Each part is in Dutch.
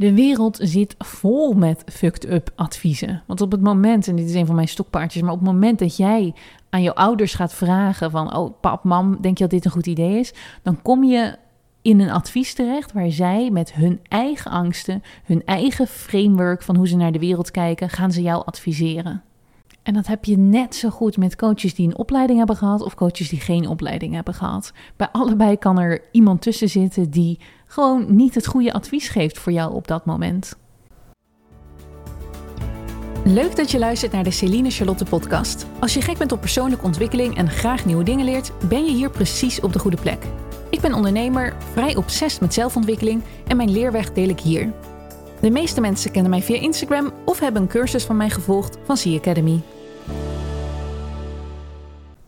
De wereld zit vol met fucked up adviezen. Want op het moment, en dit is een van mijn stokpaardjes, maar op het moment dat jij aan je ouders gaat vragen van, oh pap, mam, denk je dat dit een goed idee is? Dan kom je in een advies terecht waar zij met hun eigen angsten, hun eigen framework van hoe ze naar de wereld kijken, gaan ze jou adviseren. En dat heb je net zo goed met coaches die een opleiding hebben gehad of coaches die geen opleiding hebben gehad. Bij allebei kan er iemand tussen zitten die gewoon niet het goede advies geeft voor jou op dat moment. Leuk dat je luistert naar de Celine Charlotte podcast. Als je gek bent op persoonlijke ontwikkeling en graag nieuwe dingen leert, ben je hier precies op de goede plek. Ik ben ondernemer, vrij obsessief met zelfontwikkeling en mijn leerweg deel ik hier. De meeste mensen kennen mij via Instagram of hebben een cursus van mij gevolgd van Sea Academy.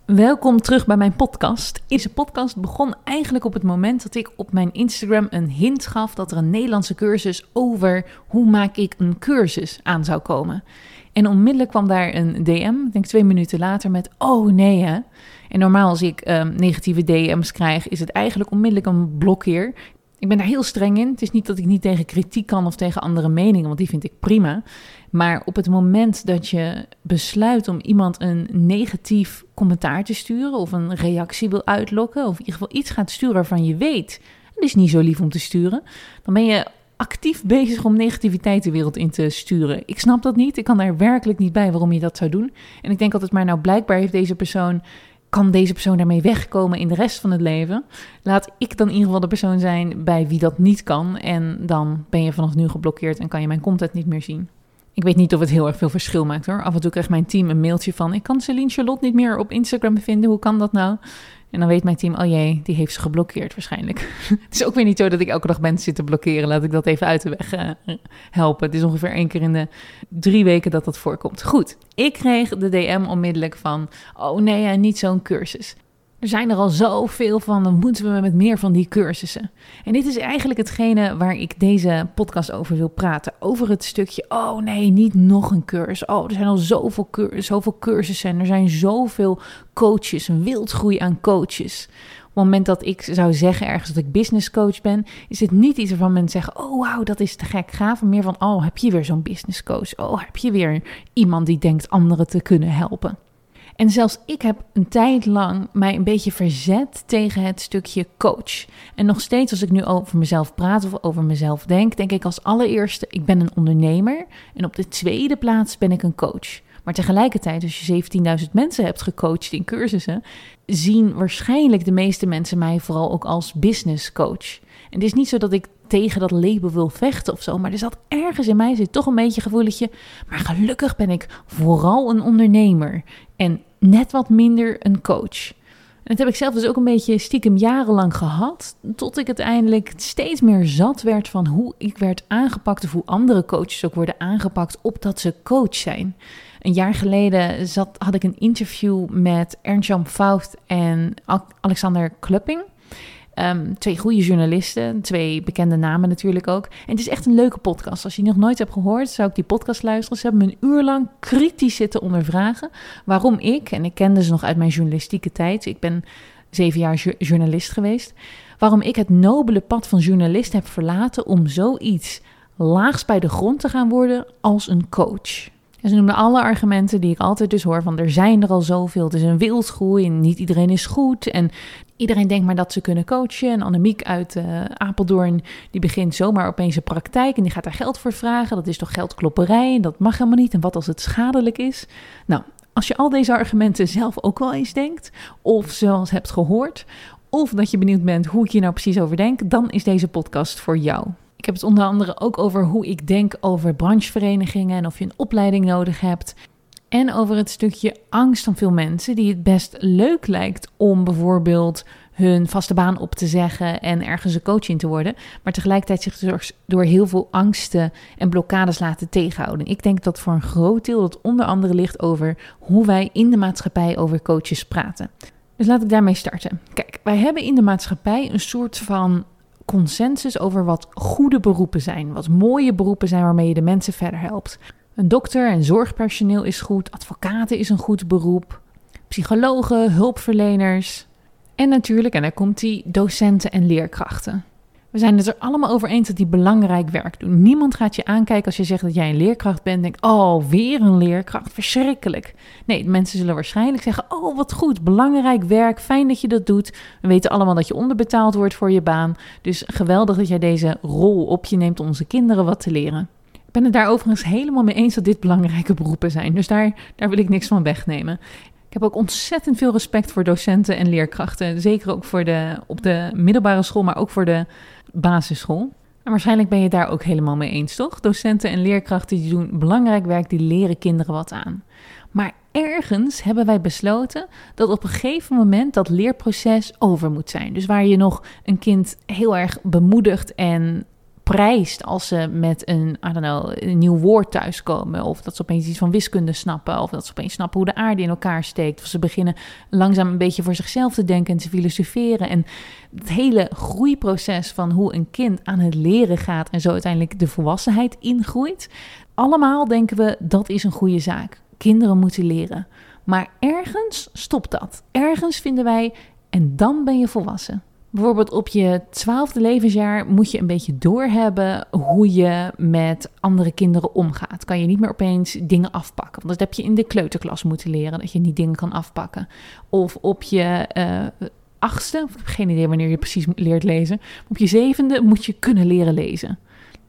Welkom terug bij mijn podcast. Deze podcast begon eigenlijk op het moment dat ik op mijn Instagram een hint gaf dat er een Nederlandse cursus over hoe maak ik een cursus aan zou komen. En onmiddellijk kwam daar een DM, ik denk twee minuten later, met oh nee hè. En normaal als ik um, negatieve DM's krijg, is het eigenlijk onmiddellijk een blokkeer. Ik ben daar heel streng in. Het is niet dat ik niet tegen kritiek kan of tegen andere meningen, want die vind ik prima. Maar op het moment dat je besluit om iemand een negatief commentaar te sturen of een reactie wil uitlokken, of in ieder geval iets gaat sturen waarvan je weet, het is niet zo lief om te sturen, dan ben je actief bezig om negativiteit de wereld in te sturen. Ik snap dat niet. Ik kan daar werkelijk niet bij waarom je dat zou doen. En ik denk altijd maar, nou blijkbaar heeft deze persoon kan deze persoon daarmee wegkomen in de rest van het leven? Laat ik dan in ieder geval de persoon zijn bij wie dat niet kan. En dan ben je vanaf nu geblokkeerd en kan je mijn content niet meer zien. Ik weet niet of het heel erg veel verschil maakt hoor. Af en toe krijgt mijn team een mailtje van: Ik kan Celine Charlotte niet meer op Instagram vinden. Hoe kan dat nou? En dan weet mijn team: Oh jee, die heeft ze geblokkeerd waarschijnlijk. het is ook weer niet zo dat ik elke dag mensen zit te blokkeren. Laat ik dat even uit de weg uh, helpen. Het is ongeveer één keer in de drie weken dat dat voorkomt. Goed, ik kreeg de DM onmiddellijk van: Oh nee, niet zo'n cursus. Er zijn er al zoveel van, dan moeten we met meer van die cursussen. En dit is eigenlijk hetgene waar ik deze podcast over wil praten. Over het stukje, oh nee, niet nog een cursus. Oh, er zijn al zoveel, zoveel cursussen en er zijn zoveel coaches, een wildgroei aan coaches. Op het moment dat ik zou zeggen ergens dat ik business coach ben, is het niet iets waarvan mensen zeggen: Oh, wauw, dat is te gek gaaf. Meer van: Oh, heb je weer zo'n business coach? Oh, heb je weer iemand die denkt anderen te kunnen helpen? En zelfs ik heb een tijd lang mij een beetje verzet tegen het stukje coach. En nog steeds als ik nu over mezelf praat of over mezelf denk, denk ik als allereerste, ik ben een ondernemer. En op de tweede plaats ben ik een coach. Maar tegelijkertijd, als je 17.000 mensen hebt gecoacht in cursussen, zien waarschijnlijk de meeste mensen mij vooral ook als business coach. En het is niet zo dat ik tegen dat label wil vechten of zo, maar er zat ergens in mij zit toch een beetje gevoeletje. Maar gelukkig ben ik vooral een ondernemer en net wat minder een coach. En dat heb ik zelf dus ook een beetje stiekem jarenlang gehad. Tot ik uiteindelijk steeds meer zat werd van hoe ik werd aangepakt. Of hoe andere coaches ook worden aangepakt op dat ze coach zijn. Een jaar geleden zat, had ik een interview met Ernst-Jan Fout en Alexander Klupping. Um, twee goede journalisten, twee bekende namen natuurlijk ook. En het is echt een leuke podcast. Als je nog nooit hebt gehoord, zou ik die podcast luisteren. Ze hebben me een uur lang kritisch zitten ondervragen waarom ik, en ik kende ze nog uit mijn journalistieke tijd, ik ben zeven jaar journalist geweest, waarom ik het nobele pad van journalist heb verlaten om zoiets laags bij de grond te gaan worden als een coach. En ze noemden alle argumenten die ik altijd dus hoor van er zijn er al zoveel, het is een wildgroei en niet iedereen is goed en iedereen denkt maar dat ze kunnen coachen. En Annemiek uit uh, Apeldoorn die begint zomaar opeens een praktijk en die gaat daar geld voor vragen. Dat is toch geldklopperij en dat mag helemaal niet en wat als het schadelijk is? Nou, als je al deze argumenten zelf ook wel eens denkt of zelfs hebt gehoord of dat je benieuwd bent hoe ik hier nou precies over denk, dan is deze podcast voor jou. Ik heb het onder andere ook over hoe ik denk over brancheverenigingen en of je een opleiding nodig hebt. En over het stukje angst van veel mensen die het best leuk lijkt om bijvoorbeeld hun vaste baan op te zeggen en ergens een coach in te worden, maar tegelijkertijd zich dus door heel veel angsten en blokkades laten tegenhouden. Ik denk dat voor een groot deel dat onder andere ligt over hoe wij in de maatschappij over coaches praten. Dus laat ik daarmee starten. Kijk, wij hebben in de maatschappij een soort van consensus over wat goede beroepen zijn, wat mooie beroepen zijn waarmee je de mensen verder helpt. Een dokter en zorgpersoneel is goed, advocaten is een goed beroep, psychologen, hulpverleners en natuurlijk, en daar komt die, docenten en leerkrachten. We zijn het er allemaal over eens dat die belangrijk werk doen. Niemand gaat je aankijken als je zegt dat jij een leerkracht bent. Denk, oh, weer een leerkracht, verschrikkelijk. Nee, mensen zullen waarschijnlijk zeggen, oh, wat goed, belangrijk werk, fijn dat je dat doet. We weten allemaal dat je onderbetaald wordt voor je baan. Dus geweldig dat jij deze rol op je neemt om onze kinderen wat te leren. Ben het daar overigens helemaal mee eens dat dit belangrijke beroepen zijn. Dus daar, daar wil ik niks van wegnemen. Ik heb ook ontzettend veel respect voor docenten en leerkrachten. Zeker ook voor de, op de middelbare school, maar ook voor de basisschool. En waarschijnlijk ben je daar ook helemaal mee eens, toch? Docenten en leerkrachten die doen belangrijk werk, die leren kinderen wat aan. Maar ergens hebben wij besloten dat op een gegeven moment dat leerproces over moet zijn. Dus waar je nog een kind heel erg bemoedigt en prijst als ze met een, I don't know, een nieuw woord thuiskomen. Of dat ze opeens iets van wiskunde snappen. Of dat ze opeens snappen hoe de aarde in elkaar steekt. Of ze beginnen langzaam een beetje voor zichzelf te denken en te filosoferen. En het hele groeiproces van hoe een kind aan het leren gaat en zo uiteindelijk de volwassenheid ingroeit. Allemaal denken we dat is een goede zaak. Kinderen moeten leren. Maar ergens stopt dat. Ergens vinden wij en dan ben je volwassen. Bijvoorbeeld op je twaalfde levensjaar moet je een beetje doorhebben hoe je met andere kinderen omgaat. Kan je niet meer opeens dingen afpakken. Want dat heb je in de kleuterklas moeten leren, dat je niet dingen kan afpakken. Of op je uh, achtste, geen idee wanneer je precies leert lezen. Op je zevende moet je kunnen leren lezen.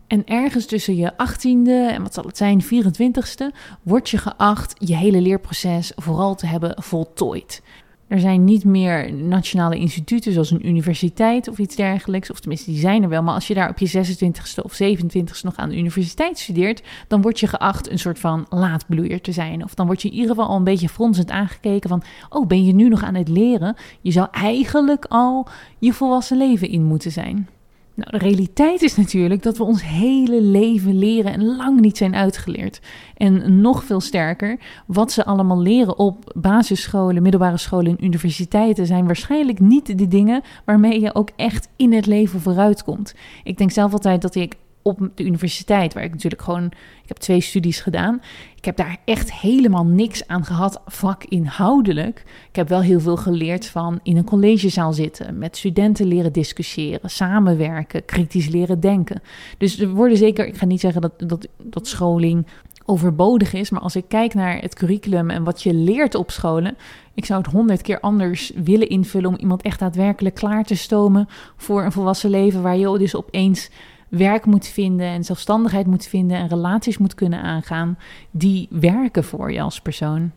En ergens tussen je achttiende en wat zal het zijn, 24ste, word je geacht je hele leerproces vooral te hebben voltooid. Er zijn niet meer nationale instituten zoals een universiteit of iets dergelijks. Of tenminste, die zijn er wel. Maar als je daar op je 26e of 27e nog aan de universiteit studeert, dan word je geacht een soort van laadbloeier te zijn. Of dan word je in ieder geval al een beetje fronsend aangekeken van, oh, ben je nu nog aan het leren? Je zou eigenlijk al je volwassen leven in moeten zijn. Nou, de realiteit is natuurlijk dat we ons hele leven leren en lang niet zijn uitgeleerd. En nog veel sterker, wat ze allemaal leren op basisscholen, middelbare scholen en universiteiten zijn waarschijnlijk niet de dingen waarmee je ook echt in het leven vooruit komt. Ik denk zelf altijd dat ik op de universiteit, waar ik natuurlijk gewoon, ik heb twee studies gedaan. Ik heb daar echt helemaal niks aan gehad, vakinhoudelijk. Ik heb wel heel veel geleerd van in een collegezaal zitten, met studenten leren discussiëren, samenwerken, kritisch leren denken. Dus er worden zeker, ik ga niet zeggen dat, dat, dat scholing overbodig is, maar als ik kijk naar het curriculum en wat je leert op scholen, ik zou het honderd keer anders willen invullen om iemand echt daadwerkelijk klaar te stomen voor een volwassen leven, waar je dus opeens werk moet vinden en zelfstandigheid moet vinden en relaties moet kunnen aangaan die werken voor je als persoon.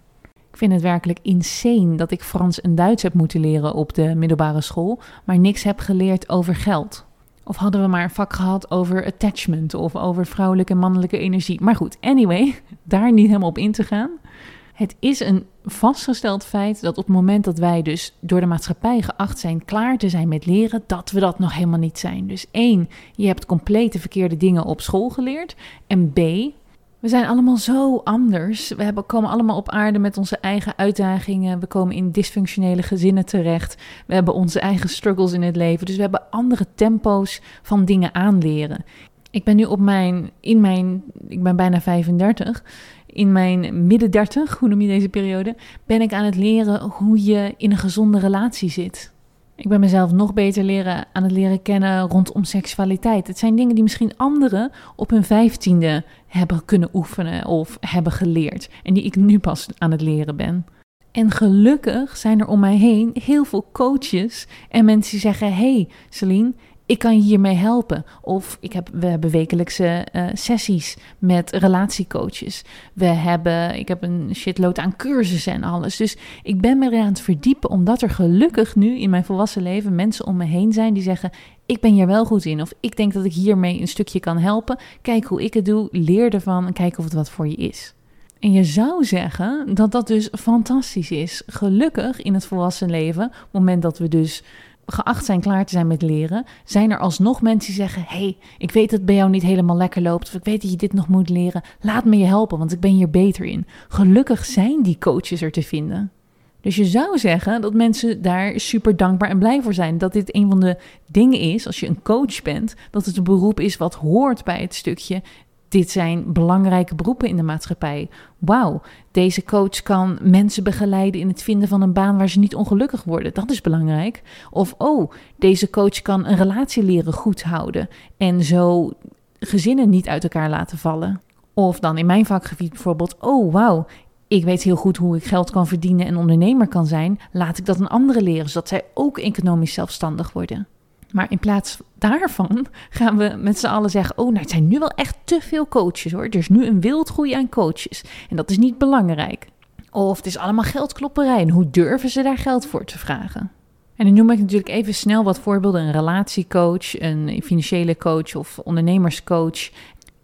Ik vind het werkelijk insane dat ik Frans en Duits heb moeten leren op de middelbare school, maar niks heb geleerd over geld. Of hadden we maar een vak gehad over attachment of over vrouwelijke en mannelijke energie. Maar goed, anyway, daar niet helemaal op in te gaan. Het is een vastgesteld feit dat op het moment dat wij dus door de maatschappij geacht zijn klaar te zijn met leren, dat we dat nog helemaal niet zijn. Dus één, je hebt complete verkeerde dingen op school geleerd. En B, we zijn allemaal zo anders. We hebben, komen allemaal op aarde met onze eigen uitdagingen. We komen in dysfunctionele gezinnen terecht. We hebben onze eigen struggles in het leven. Dus we hebben andere tempo's van dingen aanleren. Ik ben nu op mijn, in mijn, ik ben bijna 35 in mijn midden 30, hoe noem je deze periode, ben ik aan het leren hoe je in een gezonde relatie zit. Ik ben mezelf nog beter leren, aan het leren kennen rondom seksualiteit. Het zijn dingen die misschien anderen op hun vijftiende hebben kunnen oefenen of hebben geleerd. En die ik nu pas aan het leren ben. En gelukkig zijn er om mij heen heel veel coaches en mensen die zeggen: Hey Celine, ik kan je hiermee helpen. Of ik heb, we hebben wekelijkse uh, sessies met relatiecoaches. We hebben, ik heb een shitload aan cursussen en alles. Dus ik ben me aan het verdiepen, omdat er gelukkig nu in mijn volwassen leven mensen om me heen zijn die zeggen: Ik ben hier wel goed in. Of ik denk dat ik hiermee een stukje kan helpen. Kijk hoe ik het doe, leer ervan en kijk of het wat voor je is. En je zou zeggen dat dat dus fantastisch is. Gelukkig in het volwassen leven, op het moment dat we dus geacht zijn klaar te zijn met leren, zijn er alsnog mensen die zeggen: hey, ik weet dat het bij jou niet helemaal lekker loopt, of ik weet dat je dit nog moet leren. Laat me je helpen, want ik ben hier beter in. Gelukkig zijn die coaches er te vinden. Dus je zou zeggen dat mensen daar super dankbaar en blij voor zijn. Dat dit een van de dingen is, als je een coach bent, dat het een beroep is wat hoort bij het stukje dit zijn belangrijke beroepen in de maatschappij. Wauw, deze coach kan mensen begeleiden in het vinden van een baan waar ze niet ongelukkig worden. Dat is belangrijk. Of oh, deze coach kan een relatie leren goed houden en zo gezinnen niet uit elkaar laten vallen. Of dan in mijn vakgebied bijvoorbeeld, oh wauw, ik weet heel goed hoe ik geld kan verdienen en ondernemer kan zijn. Laat ik dat aan anderen leren, zodat zij ook economisch zelfstandig worden. Maar in plaats daarvan gaan we met z'n allen zeggen: Oh, nou, het zijn nu wel echt te veel coaches hoor. Er is nu een wildgroei aan coaches. En dat is niet belangrijk. Of het is allemaal geldklopperij. En hoe durven ze daar geld voor te vragen? En dan noem ik natuurlijk even snel wat voorbeelden: een relatiecoach, een financiële coach of ondernemerscoach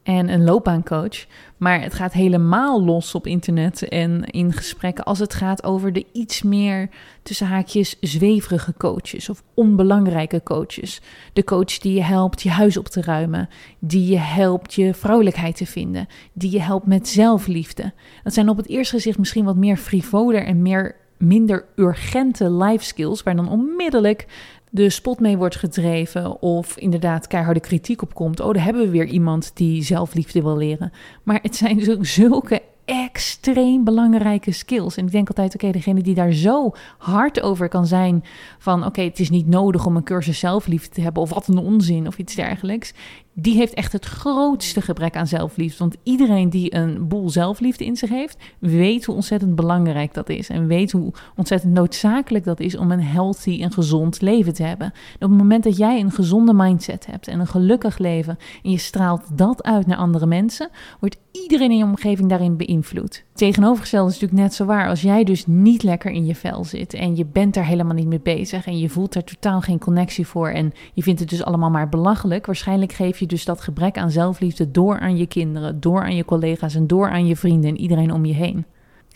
en een loopbaancoach. Maar het gaat helemaal los op internet en in gesprekken als het gaat over de iets meer tussen haakjes zweverige coaches of onbelangrijke coaches. De coach die je helpt je huis op te ruimen, die je helpt je vrouwelijkheid te vinden, die je helpt met zelfliefde. Dat zijn op het eerste gezicht misschien wat meer frivoler en meer minder urgente life skills, waar dan onmiddellijk de spot mee wordt gedreven of inderdaad keiharde kritiek op komt. Oh, daar hebben we weer iemand die zelfliefde wil leren. Maar het zijn zulke extreem belangrijke skills. En ik denk altijd, oké, degene die daar zo hard over kan zijn van, oké, het is niet nodig om een cursus zelfliefde te hebben of wat een onzin of iets dergelijks die heeft echt het grootste gebrek aan zelfliefde. Want iedereen die een boel zelfliefde in zich heeft, weet hoe ontzettend belangrijk dat is. En weet hoe ontzettend noodzakelijk dat is om een healthy en gezond leven te hebben. op het moment dat jij een gezonde mindset hebt en een gelukkig leven en je straalt dat uit naar andere mensen, wordt iedereen in je omgeving daarin beïnvloed. Tegenovergesteld is natuurlijk net zo waar. Als jij dus niet lekker in je vel zit en je bent daar helemaal niet mee bezig en je voelt daar totaal geen connectie voor en je vindt het dus allemaal maar belachelijk, waarschijnlijk geef je dus dat gebrek aan zelfliefde door aan je kinderen, door aan je collega's en door aan je vrienden en iedereen om je heen.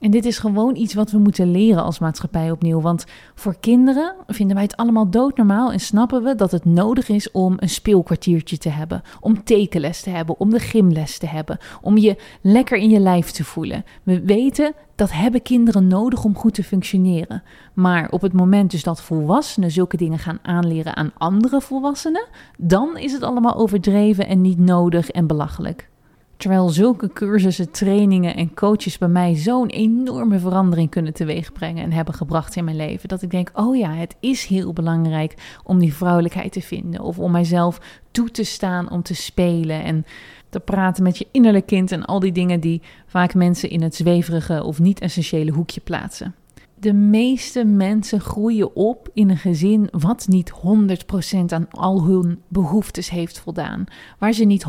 En dit is gewoon iets wat we moeten leren als maatschappij opnieuw. Want voor kinderen vinden wij het allemaal doodnormaal en snappen we dat het nodig is om een speelkwartiertje te hebben, om tekenles te hebben, om de gymles te hebben, om je lekker in je lijf te voelen. We weten dat hebben kinderen nodig om goed te functioneren. Maar op het moment dus dat volwassenen zulke dingen gaan aanleren aan andere volwassenen, dan is het allemaal overdreven en niet nodig en belachelijk. Terwijl zulke cursussen, trainingen en coaches bij mij zo'n enorme verandering kunnen teweegbrengen en hebben gebracht in mijn leven. Dat ik denk, oh ja, het is heel belangrijk om die vrouwelijkheid te vinden. Of om mijzelf toe te staan om te spelen en te praten met je innerlijk kind en al die dingen die vaak mensen in het zweverige of niet essentiële hoekje plaatsen de meeste mensen groeien op in een gezin wat niet 100% aan al hun behoeftes heeft voldaan. Waar ze niet 100%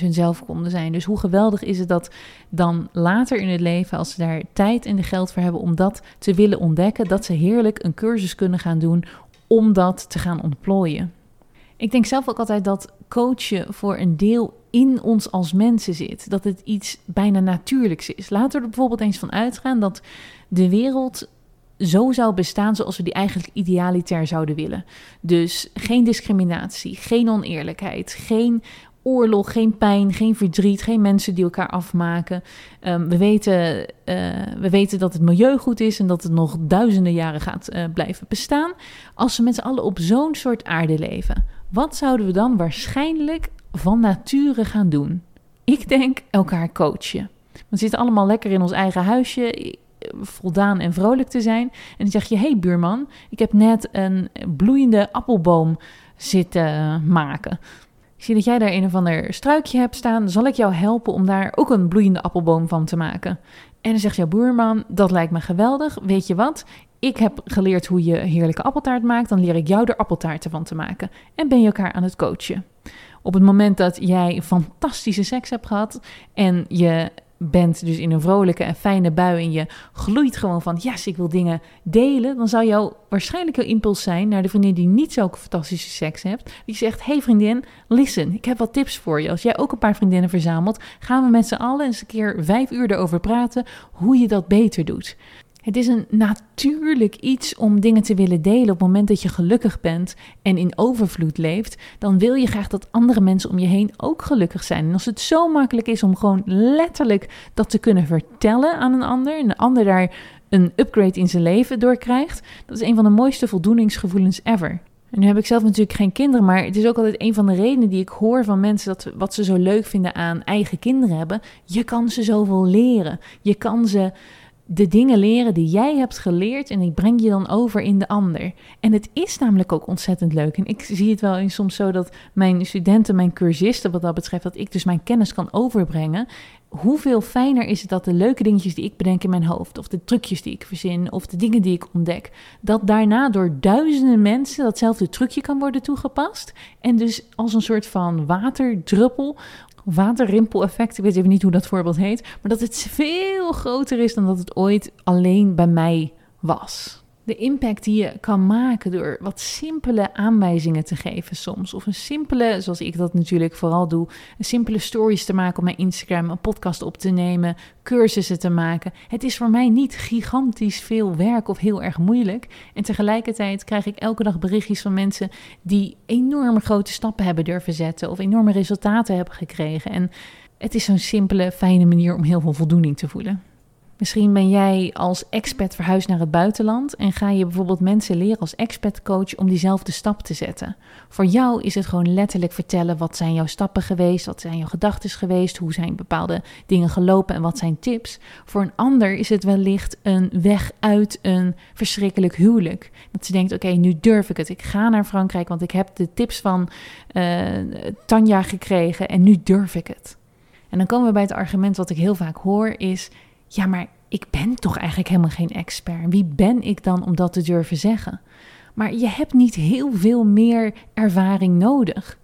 hunzelf konden zijn. Dus hoe geweldig is het dat dan later in het leven, als ze daar tijd en de geld voor hebben om dat te willen ontdekken, dat ze heerlijk een cursus kunnen gaan doen om dat te gaan ontplooien. Ik denk zelf ook altijd dat coachen voor een deel in ons als mensen zit. Dat het iets bijna natuurlijks is. Laten we er bijvoorbeeld eens van uitgaan dat de wereld zo zou bestaan zoals we die eigenlijk idealitair zouden willen. Dus geen discriminatie, geen oneerlijkheid, geen oorlog, geen pijn, geen verdriet, geen mensen die elkaar afmaken. Ehm, we, weten, uh, we weten dat het milieu goed is en dat het nog duizenden jaren gaat uh, blijven bestaan. Als we met z'n allen op zo'n soort aarde leven, wat zouden we dan waarschijnlijk van nature gaan doen? Ik denk elkaar coachen. We zitten allemaal lekker in ons eigen huisje voldaan en vrolijk te zijn. En dan zeg je: hey, buurman, ik heb net een bloeiende appelboom zitten maken. Zie dat jij daar een of ander struikje hebt staan. Zal ik jou helpen om daar ook een bloeiende appelboom van te maken? En dan zegt jouw buurman: Dat lijkt me geweldig. Weet je wat? Ik heb geleerd hoe je heerlijke appeltaart maakt. Dan leer ik jou er appeltaarten van te maken. En ben je elkaar aan het coachen. Op het moment dat jij fantastische seks hebt gehad en je bent dus in een vrolijke en fijne bui en je gloeit gewoon van, yes, ik wil dingen delen, dan zou jouw waarschijnlijk jouw impuls zijn naar de vriendin die niet zulke fantastische seks hebt, die zegt, hey vriendin, listen, ik heb wat tips voor je. Als jij ook een paar vriendinnen verzamelt, gaan we met z'n allen eens een keer vijf uur erover praten hoe je dat beter doet. Het is een natuurlijk iets om dingen te willen delen op het moment dat je gelukkig bent en in overvloed leeft. Dan wil je graag dat andere mensen om je heen ook gelukkig zijn. En als het zo makkelijk is om gewoon letterlijk dat te kunnen vertellen aan een ander en de ander daar een upgrade in zijn leven door krijgt, dat is een van de mooiste voldoeningsgevoelens ever. En nu heb ik zelf natuurlijk geen kinderen, maar het is ook altijd een van de redenen die ik hoor van mensen dat wat ze zo leuk vinden aan eigen kinderen hebben. Je kan ze zoveel leren. Je kan ze de dingen leren die jij hebt geleerd en die breng je dan over in de ander. En het is namelijk ook ontzettend leuk. En ik zie het wel eens soms zo dat mijn studenten, mijn cursisten wat dat betreft, dat ik dus mijn kennis kan overbrengen. Hoeveel fijner is het dat de leuke dingetjes die ik bedenk in mijn hoofd, of de trucjes die ik verzin, of de dingen die ik ontdek, dat daarna door duizenden mensen datzelfde trucje kan worden toegepast. En dus als een soort van waterdruppel waterrimpel-effect. Ik weet even niet hoe dat voorbeeld heet. Maar dat het veel groter is dan dat het ooit alleen bij mij was de impact die je kan maken door wat simpele aanwijzingen te geven soms. Of een simpele, zoals ik dat natuurlijk vooral doe, een simpele stories te maken op mijn Instagram, een podcast op te nemen, cursussen te maken. Het is voor mij niet gigantisch veel werk of heel erg moeilijk. En tegelijkertijd krijg ik elke dag berichtjes van mensen die enorme grote stappen hebben durven zetten of enorme resultaten hebben gekregen. En het is zo'n simpele, fijne manier om heel veel voldoening te voelen. Misschien ben jij als expat verhuisd naar het buitenland en ga je bijvoorbeeld mensen leren als expatcoach om diezelfde stap te zetten. Voor jou is het gewoon letterlijk vertellen wat zijn jouw stappen geweest, wat zijn jouw gedachten geweest, hoe zijn bepaalde dingen gelopen en wat zijn tips. Voor een ander is het wellicht een weg uit een verschrikkelijk huwelijk. Dat ze denkt, oké, nu durf ik het. Ik ga naar Frankrijk, want ik heb de tips van uh, Tanja gekregen en nu durf ik het. En dan komen we bij het argument wat ik heel vaak hoor is ja, maar ik ben toch eigenlijk helemaal geen expert. Wie ben ik dan om dat te durven zeggen? Maar je hebt niet heel veel meer ervaring nodig.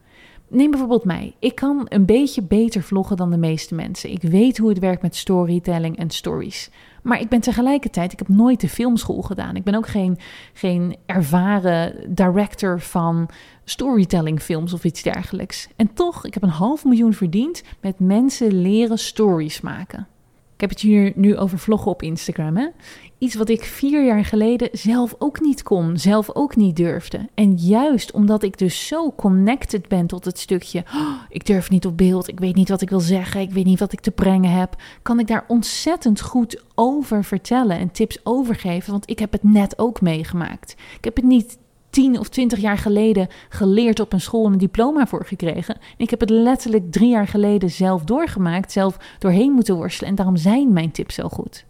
Neem bijvoorbeeld mij. Ik kan een beetje beter vloggen dan de meeste mensen. Ik weet hoe het werkt met storytelling en stories. Maar ik ben tegelijkertijd, ik heb nooit de filmschool gedaan. Ik ben ook geen, geen ervaren director van storytelling films of iets dergelijks. En toch, ik heb een half miljoen verdiend met mensen leren stories maken. Heb het hier nu over vloggen op Instagram. Hè? Iets wat ik vier jaar geleden zelf ook niet kon, zelf ook niet durfde. En juist omdat ik dus zo connected ben tot het stukje, oh, ik durf niet op beeld, ik weet niet wat ik wil zeggen, ik weet niet wat ik te brengen heb, kan ik daar ontzettend goed over vertellen en tips over geven, want ik heb het net ook meegemaakt. Ik heb het niet tien of twintig jaar geleden geleerd op een school en een diploma voor gekregen. ik heb het letterlijk drie jaar geleden zelf doorgemaakt, zelf doorheen moeten worstelen. En daarom zijn mijn tips zo goed.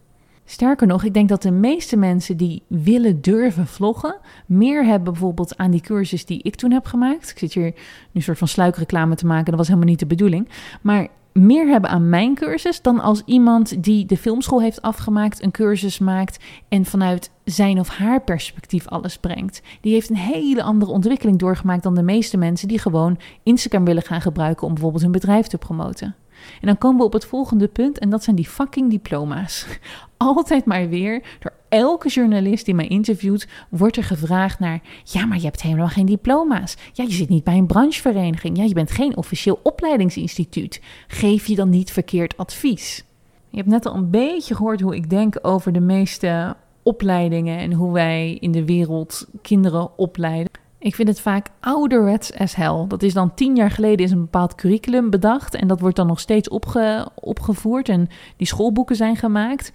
Sterker nog, ik denk dat de meeste mensen die willen durven vloggen, meer hebben bijvoorbeeld aan die cursus die ik toen heb gemaakt. Ik zit hier nu een soort van sluikreclame te maken, dat was helemaal niet de bedoeling. Maar meer hebben aan mijn cursus dan als iemand die de filmschool heeft afgemaakt, een cursus maakt en vanuit zijn of haar perspectief alles brengt. Die heeft een hele andere ontwikkeling doorgemaakt dan de meeste mensen die gewoon Instagram willen gaan gebruiken om bijvoorbeeld hun bedrijf te promoten. En dan komen we op het volgende punt en dat zijn die fucking diploma's. Altijd maar weer, door elke journalist die mij interviewt, wordt er gevraagd naar: ja, maar je hebt helemaal geen diploma's. Ja, je zit niet bij een branchevereniging. Ja, je bent geen officieel opleidingsinstituut. Geef je dan niet verkeerd advies? Je hebt net al een beetje gehoord hoe ik denk over de meeste opleidingen en hoe wij in de wereld kinderen opleiden. Ik vind het vaak ouderwets as hell. Dat is dan tien jaar geleden is een bepaald curriculum bedacht en dat wordt dan nog steeds opge opgevoerd en die schoolboeken zijn gemaakt.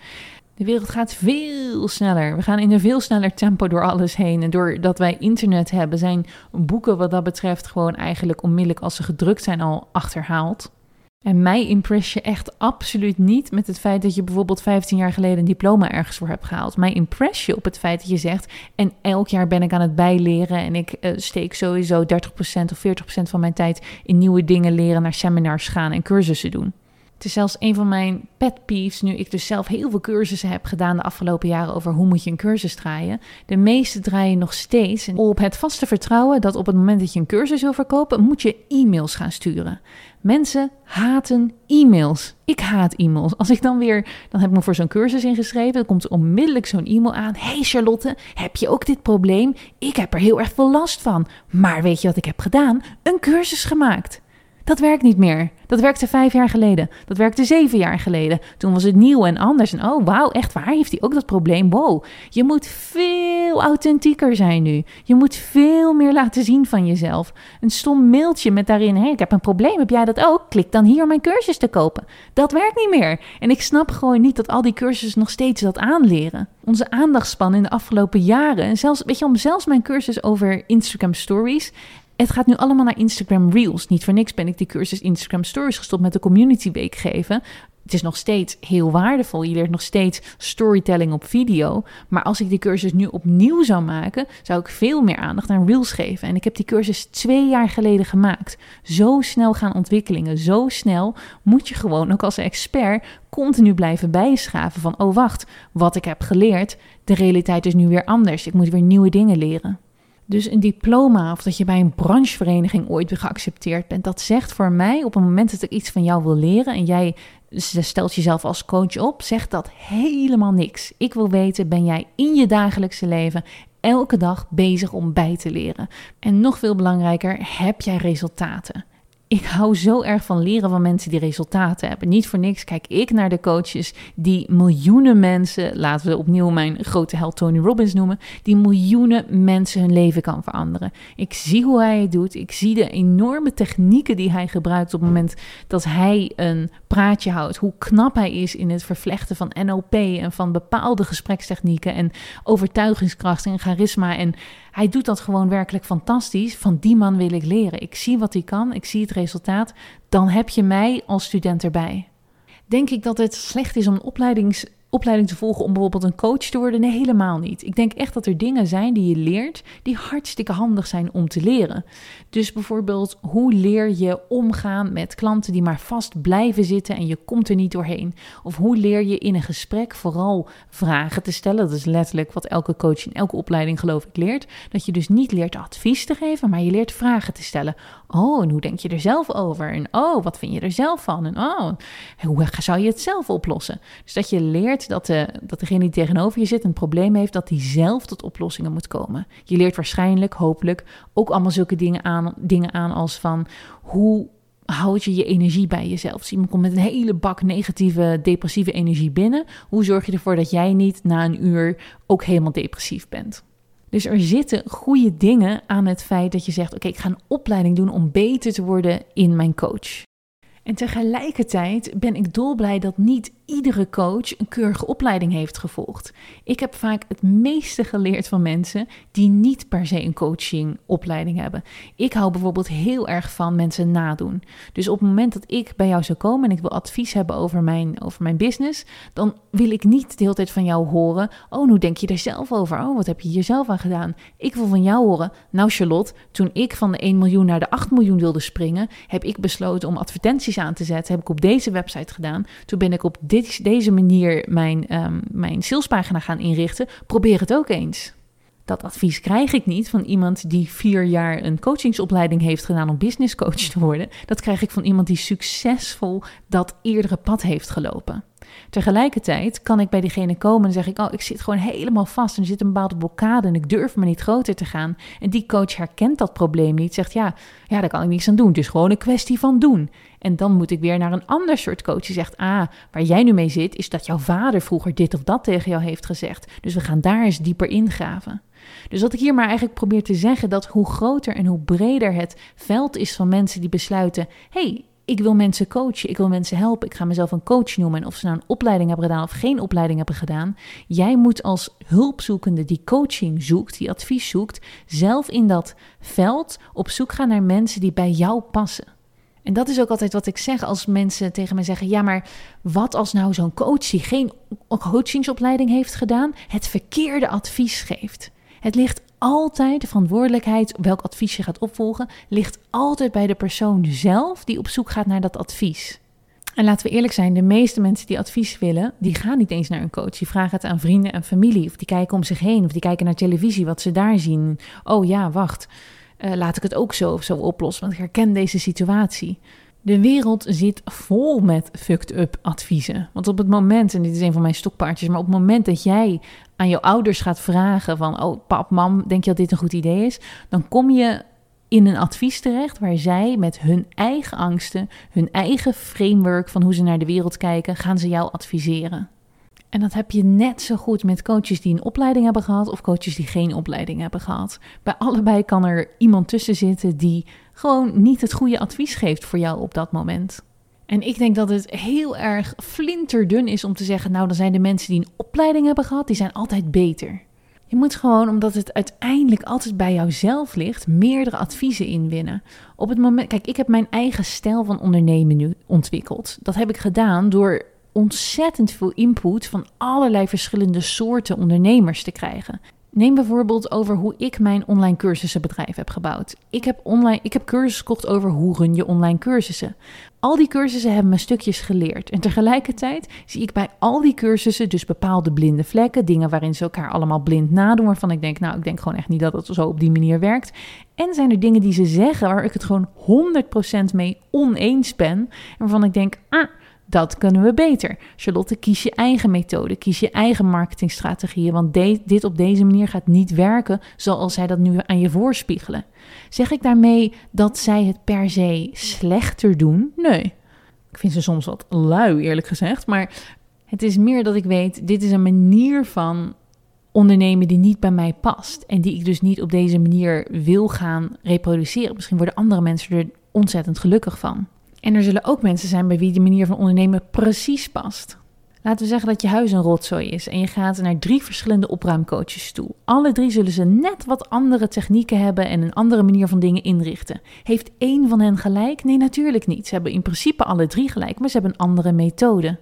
De wereld gaat veel sneller. We gaan in een veel sneller tempo door alles heen. En doordat wij internet hebben, zijn boeken wat dat betreft gewoon eigenlijk onmiddellijk als ze gedrukt zijn al achterhaald. En mij impress je echt absoluut niet met het feit dat je bijvoorbeeld 15 jaar geleden een diploma ergens voor hebt gehaald. Mij impress je op het feit dat je zegt, en elk jaar ben ik aan het bijleren en ik uh, steek sowieso 30% of 40% van mijn tijd in nieuwe dingen leren, naar seminars gaan en cursussen doen. Het is zelfs een van mijn pet peeves, nu ik dus zelf heel veel cursussen heb gedaan de afgelopen jaren over hoe moet je een cursus draaien. De meeste draaien nog steeds op het vaste vertrouwen dat op het moment dat je een cursus wil verkopen, moet je e-mails gaan sturen. Mensen haten e-mails. Ik haat e-mails. Als ik dan weer, dan heb ik me voor zo'n cursus ingeschreven, dan komt er onmiddellijk zo'n e-mail aan. Hey Charlotte, heb je ook dit probleem? Ik heb er heel erg veel last van. Maar weet je wat ik heb gedaan? Een cursus gemaakt. Dat werkt niet meer. Dat werkte vijf jaar geleden. Dat werkte zeven jaar geleden. Toen was het nieuw en anders. En oh, wauw, echt waar? Heeft hij ook dat probleem? Wow. Je moet veel authentieker zijn nu. Je moet veel meer laten zien van jezelf. Een stom mailtje met daarin: hey, ik heb een probleem. Heb jij dat ook? Klik dan hier om mijn cursus te kopen. Dat werkt niet meer. En ik snap gewoon niet dat al die cursussen nog steeds dat aanleren. Onze aandachtspan in de afgelopen jaren. En zelfs, weet je, om zelfs mijn cursus over Instagram Stories het gaat nu allemaal naar Instagram Reels. Niet voor niks ben ik die cursus Instagram Stories gestopt met de Community Week geven. Het is nog steeds heel waardevol. Je leert nog steeds storytelling op video. Maar als ik die cursus nu opnieuw zou maken, zou ik veel meer aandacht aan Reels geven. En ik heb die cursus twee jaar geleden gemaakt. Zo snel gaan ontwikkelingen. Zo snel moet je gewoon ook als expert continu blijven bijschaven van: oh wacht, wat ik heb geleerd, de realiteit is nu weer anders. Ik moet weer nieuwe dingen leren. Dus een diploma of dat je bij een branchevereniging ooit geaccepteerd bent, dat zegt voor mij op het moment dat ik iets van jou wil leren en jij stelt jezelf als coach op, zegt dat helemaal niks. Ik wil weten, ben jij in je dagelijkse leven elke dag bezig om bij te leren? En nog veel belangrijker, heb jij resultaten? Ik hou zo erg van leren van mensen die resultaten hebben. Niet voor niks kijk ik naar de coaches die miljoenen mensen, laten we opnieuw mijn grote held Tony Robbins noemen, die miljoenen mensen hun leven kan veranderen. Ik zie hoe hij het doet. Ik zie de enorme technieken die hij gebruikt op het moment dat hij een praatje houdt. Hoe knap hij is in het vervlechten van NLP en van bepaalde gesprekstechnieken en overtuigingskracht en charisma. En hij doet dat gewoon werkelijk fantastisch. Van die man wil ik leren. Ik zie wat hij kan, ik zie het resultaat. Dan heb je mij als student erbij. Denk ik dat het slecht is om opleidings opleiding te volgen om bijvoorbeeld een coach te worden? Nee, helemaal niet. Ik denk echt dat er dingen zijn die je leert die hartstikke handig zijn om te leren. Dus bijvoorbeeld, hoe leer je omgaan met klanten die maar vast blijven zitten en je komt er niet doorheen? Of hoe leer je in een gesprek vooral vragen te stellen? Dat is letterlijk wat elke coach in elke opleiding, geloof ik, leert. Dat je dus niet leert advies te geven, maar je leert vragen te stellen. Oh, en hoe denk je er zelf over? En oh, wat vind je er zelf van? En oh, hoe zou je het zelf oplossen? Dus dat je leert dat, de, dat degene die tegenover je zit een probleem heeft, dat die zelf tot oplossingen moet komen. Je leert waarschijnlijk, hopelijk, ook allemaal zulke dingen aan, dingen aan als van hoe houd je je energie bij jezelf? Dus iemand komt met een hele bak negatieve, depressieve energie binnen. Hoe zorg je ervoor dat jij niet na een uur ook helemaal depressief bent? Dus er zitten goede dingen aan het feit dat je zegt: Oké, ik ga een opleiding doen om beter te worden in mijn coach. En tegelijkertijd ben ik dolblij dat niet iedere coach een keurige opleiding heeft gevolgd. Ik heb vaak het meeste geleerd van mensen die niet per se een coachingopleiding hebben. Ik hou bijvoorbeeld heel erg van mensen nadoen. Dus op het moment dat ik bij jou zou komen en ik wil advies hebben over mijn, over mijn business, dan wil ik niet de hele tijd van jou horen: Oh, hoe denk je er zelf over? Oh, wat heb je hier zelf aan gedaan? Ik wil van jou horen: Nou, Charlotte, toen ik van de 1 miljoen naar de 8 miljoen wilde springen, heb ik besloten om advertenties aan te zetten. Heb ik op deze website gedaan. Toen ben ik op dit deze manier mijn, um, mijn salespagina gaan inrichten. Probeer het ook eens. Dat advies krijg ik niet van iemand die vier jaar een coachingsopleiding heeft gedaan om business coach te worden. Dat krijg ik van iemand die succesvol dat eerdere pad heeft gelopen. Tegelijkertijd kan ik bij diegene komen en zeg ik: Oh, ik zit gewoon helemaal vast en er zit een bepaalde blokkade en ik durf me niet groter te gaan. En die coach herkent dat probleem niet, zegt: Ja, ja daar kan ik niets aan doen. Het is gewoon een kwestie van doen. En dan moet ik weer naar een ander soort coach die zegt: Ah, waar jij nu mee zit, is dat jouw vader vroeger dit of dat tegen jou heeft gezegd. Dus we gaan daar eens dieper ingraven. Dus wat ik hier maar eigenlijk probeer te zeggen, dat hoe groter en hoe breder het veld is van mensen die besluiten: hey, ik wil mensen coachen, ik wil mensen helpen, ik ga mezelf een coach noemen. En of ze nou een opleiding hebben gedaan of geen opleiding hebben gedaan, jij moet als hulpzoekende die coaching zoekt, die advies zoekt, zelf in dat veld op zoek gaan naar mensen die bij jou passen. En dat is ook altijd wat ik zeg als mensen tegen mij zeggen: Ja, maar wat als nou zo'n coach die geen coachingsopleiding heeft gedaan, het verkeerde advies geeft? Het ligt altijd, de verantwoordelijkheid, welk advies je gaat opvolgen, ligt altijd bij de persoon zelf die op zoek gaat naar dat advies. En laten we eerlijk zijn, de meeste mensen die advies willen, die gaan niet eens naar een coach. Die vragen het aan vrienden en familie, of die kijken om zich heen, of die kijken naar televisie, wat ze daar zien. Oh ja, wacht, uh, laat ik het ook zo of zo oplossen, want ik herken deze situatie. De wereld zit vol met fucked up adviezen. Want op het moment, en dit is een van mijn stokpaardjes, maar op het moment dat jij aan je ouders gaat vragen van, oh pap, mam, denk je dat dit een goed idee is? Dan kom je in een advies terecht waar zij met hun eigen angsten, hun eigen framework van hoe ze naar de wereld kijken, gaan ze jou adviseren. En dat heb je net zo goed met coaches die een opleiding hebben gehad of coaches die geen opleiding hebben gehad. Bij allebei kan er iemand tussen zitten die gewoon niet het goede advies geeft voor jou op dat moment. En ik denk dat het heel erg flinterdun is om te zeggen, nou dan zijn de mensen die een opleiding hebben gehad, die zijn altijd beter. Je moet gewoon, omdat het uiteindelijk altijd bij jouzelf ligt, meerdere adviezen inwinnen. Op het moment, kijk, ik heb mijn eigen stijl van ondernemen nu ontwikkeld. Dat heb ik gedaan door ontzettend veel input van allerlei verschillende soorten ondernemers te krijgen. Neem bijvoorbeeld over hoe ik mijn online cursussenbedrijf heb gebouwd. Ik heb, online, ik heb cursussen gekocht over hoe run je online cursussen. Al die cursussen hebben me stukjes geleerd. En tegelijkertijd zie ik bij al die cursussen dus bepaalde blinde vlekken. Dingen waarin ze elkaar allemaal blind nadoen. Waarvan ik denk, nou, ik denk gewoon echt niet dat het zo op die manier werkt. En zijn er dingen die ze zeggen waar ik het gewoon 100% mee oneens ben. En waarvan ik denk, ah, dat kunnen we beter. Charlotte, kies je eigen methode, kies je eigen marketingstrategieën, want dit op deze manier gaat niet werken zoals zij dat nu aan je voorspiegelen. Zeg ik daarmee dat zij het per se slechter doen? Nee. Ik vind ze soms wat lui, eerlijk gezegd, maar het is meer dat ik weet, dit is een manier van ondernemen die niet bij mij past en die ik dus niet op deze manier wil gaan reproduceren. Misschien worden andere mensen er ontzettend gelukkig van. En er zullen ook mensen zijn bij wie die manier van ondernemen precies past. Laten we zeggen dat je huis een rotzooi is en je gaat naar drie verschillende opruimcoaches toe. Alle drie zullen ze net wat andere technieken hebben en een andere manier van dingen inrichten. Heeft één van hen gelijk? Nee, natuurlijk niet. Ze hebben in principe alle drie gelijk, maar ze hebben een andere methode.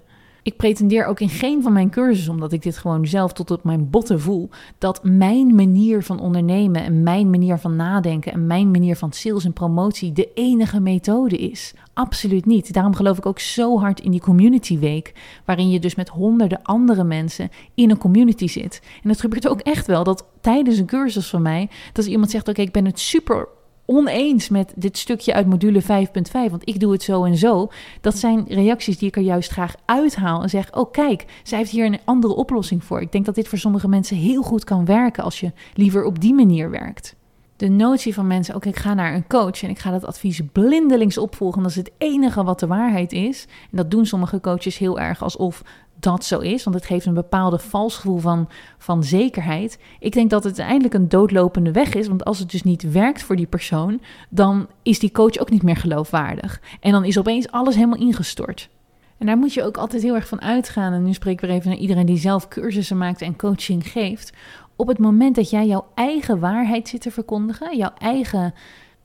Ik pretendeer ook in geen van mijn cursussen, omdat ik dit gewoon zelf tot op mijn botten voel, dat mijn manier van ondernemen en mijn manier van nadenken en mijn manier van sales en promotie de enige methode is. Absoluut niet. Daarom geloof ik ook zo hard in die community week, waarin je dus met honderden andere mensen in een community zit. En het gebeurt ook echt wel dat tijdens een cursus van mij, dat iemand zegt: Oké, ik ben het super oneens met dit stukje uit module 5.5, want ik doe het zo en zo. Dat zijn reacties die ik er juist graag uithaal en zeg: Oh, kijk, zij heeft hier een andere oplossing voor. Ik denk dat dit voor sommige mensen heel goed kan werken als je liever op die manier werkt. De notie van mensen, oké, ik ga naar een coach en ik ga dat advies blindelings opvolgen. Dat is het enige wat de waarheid is. En dat doen sommige coaches heel erg alsof dat zo is, want het geeft een bepaalde vals gevoel van, van zekerheid. Ik denk dat het uiteindelijk een doodlopende weg is, want als het dus niet werkt voor die persoon, dan is die coach ook niet meer geloofwaardig. En dan is opeens alles helemaal ingestort. En daar moet je ook altijd heel erg van uitgaan. En nu spreek ik weer even naar iedereen die zelf cursussen maakt en coaching geeft. Op het moment dat jij jouw eigen waarheid zit te verkondigen, jouw eigen